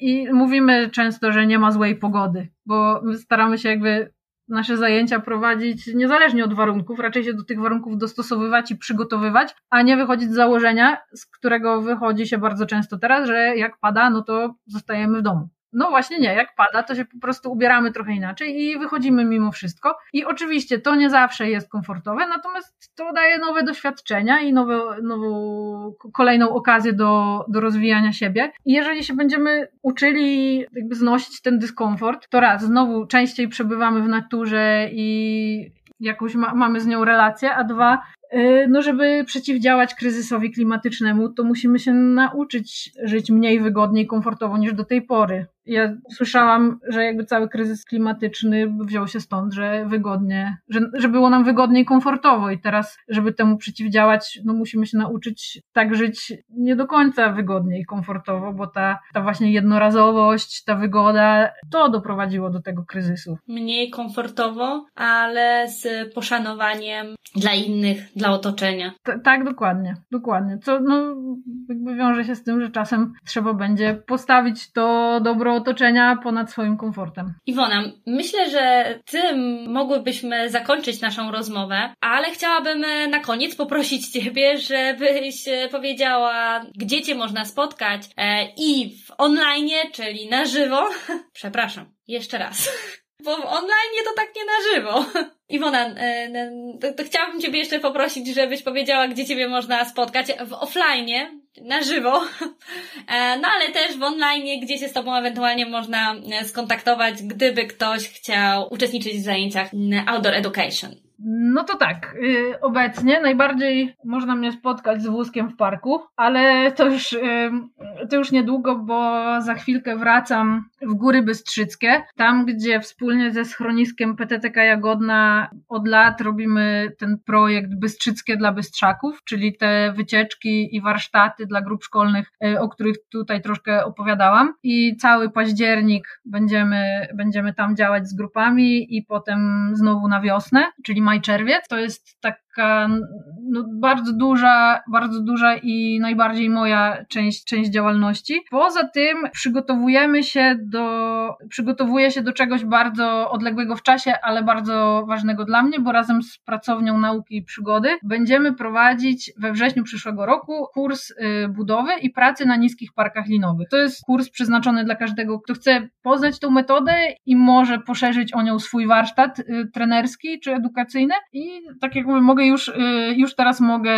I mówimy często, że nie ma złej pogody, bo staramy się jakby nasze zajęcia prowadzić niezależnie od warunków, raczej się do tych warunków dostosowywać i przygotowywać, a nie wychodzić z założenia, z którego wychodzi się bardzo często teraz, że jak pada, no to zostajemy w domu. No właśnie nie, jak pada, to się po prostu ubieramy trochę inaczej i wychodzimy mimo wszystko. I oczywiście to nie zawsze jest komfortowe, natomiast to daje nowe doświadczenia i nowe, nową, kolejną okazję do, do rozwijania siebie. I jeżeli się będziemy uczyli jakby znosić ten dyskomfort, to raz, znowu częściej przebywamy w naturze i jakąś ma, mamy z nią relację, a dwa, Y, no, żeby przeciwdziałać kryzysowi klimatycznemu, to musimy się nauczyć żyć mniej wygodnie i komfortowo niż do tej pory. Ja słyszałam, że jakby cały kryzys klimatyczny wziął się stąd, że wygodnie, że, że było nam wygodnie i komfortowo i teraz, żeby temu przeciwdziałać, no musimy się nauczyć tak żyć nie do końca wygodnie i komfortowo, bo ta, ta właśnie jednorazowość, ta wygoda, to doprowadziło do tego kryzysu. Mniej komfortowo, ale z poszanowaniem dla innych, dla otoczenia. T tak, dokładnie, dokładnie. Co no, jakby wiąże się z tym, że czasem trzeba będzie postawić to dobro otoczenia ponad swoim komfortem. Iwona, myślę, że tym mogłybyśmy zakończyć naszą rozmowę, ale chciałabym e, na koniec poprosić Ciebie, żebyś e, powiedziała, gdzie Cię można spotkać e, i w online, czyli na żywo. Przepraszam, jeszcze raz. Bo online to tak nie na żywo. Iwona, to, to chciałabym Ciebie jeszcze poprosić, żebyś powiedziała, gdzie Ciebie można spotkać w offline, na żywo, no ale też w online, gdzie się z Tobą ewentualnie można skontaktować, gdyby ktoś chciał uczestniczyć w zajęciach Outdoor Education. No to tak, yy, obecnie najbardziej można mnie spotkać z wózkiem w parku, ale to już, yy, to już niedługo, bo za chwilkę wracam w Góry Bystrzyckie, tam gdzie wspólnie ze schroniskiem PTTK Jagodna od lat robimy ten projekt Bystrzyckie dla Bystrzaków, czyli te wycieczki i warsztaty dla grup szkolnych, yy, o których tutaj troszkę opowiadałam i cały październik będziemy, będziemy tam działać z grupami i potem znowu na wiosnę, czyli maj-czerwiec. To jest taka no, bardzo duża, bardzo duża i najbardziej moja część, część działalności. Poza tym przygotowujemy się do, przygotowuję się do czegoś bardzo odległego w czasie, ale bardzo ważnego dla mnie, bo razem z pracownią nauki i przygody będziemy prowadzić we wrześniu przyszłego roku kurs y, budowy i pracy na niskich parkach linowych. To jest kurs przeznaczony dla każdego, kto chce poznać tą metodę i może poszerzyć o nią swój warsztat y, trenerski czy edukacyjny i tak jak mówię, mogę już, y, już teraz mogę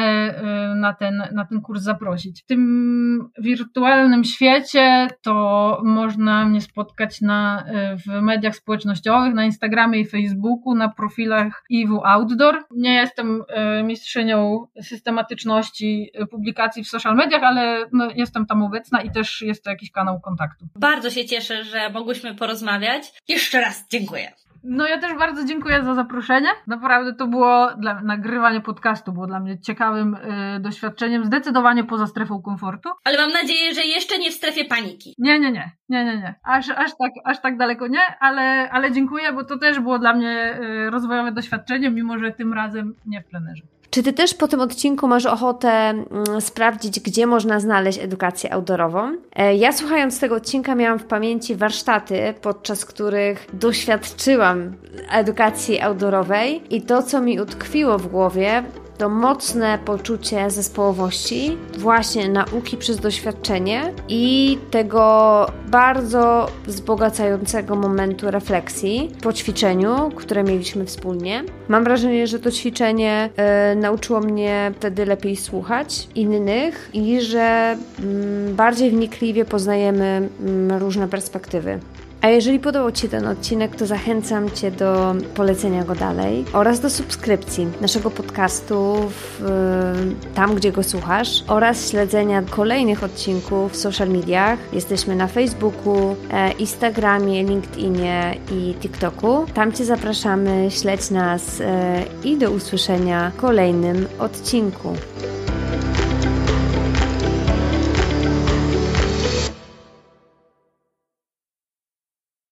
na ten, na ten kurs zaprosić. W tym wirtualnym świecie to można mnie spotkać na, w mediach społecznościowych, na Instagramie i Facebooku, na profilach IWU Outdoor. Nie jestem mistrzynią systematyczności publikacji w social mediach, ale no, jestem tam obecna i też jest to jakiś kanał kontaktu. Bardzo się cieszę, że mogłyśmy porozmawiać. Jeszcze raz dziękuję. No ja też bardzo dziękuję za zaproszenie. Naprawdę to było, dla, nagrywanie podcastu było dla mnie ciekawym y, doświadczeniem, zdecydowanie poza strefą komfortu. Ale mam nadzieję, że jeszcze nie w strefie paniki. Nie, nie, nie, nie, nie, nie. Aż, aż, tak, aż tak daleko nie, ale, ale dziękuję, bo to też było dla mnie y, rozwojowe doświadczenie, mimo że tym razem nie w plenerze. Czy ty też po tym odcinku masz ochotę mm, sprawdzić, gdzie można znaleźć edukację outdoorową? E, ja słuchając tego odcinka miałam w pamięci warsztaty, podczas których doświadczyłam edukacji outdoorowej i to, co mi utkwiło w głowie, to mocne poczucie zespołowości, właśnie nauki przez doświadczenie i tego bardzo wzbogacającego momentu refleksji po ćwiczeniu, które mieliśmy wspólnie. Mam wrażenie, że to ćwiczenie y, nauczyło mnie wtedy lepiej słuchać innych i że y, bardziej wnikliwie poznajemy y, różne perspektywy. A jeżeli podobał Ci się ten odcinek, to zachęcam Cię do polecenia go dalej oraz do subskrypcji naszego podcastu w, tam, gdzie go słuchasz oraz śledzenia kolejnych odcinków w social mediach. Jesteśmy na Facebooku, e, Instagramie, LinkedInie i TikToku. Tam Cię zapraszamy, śledź nas e, i do usłyszenia w kolejnym odcinku.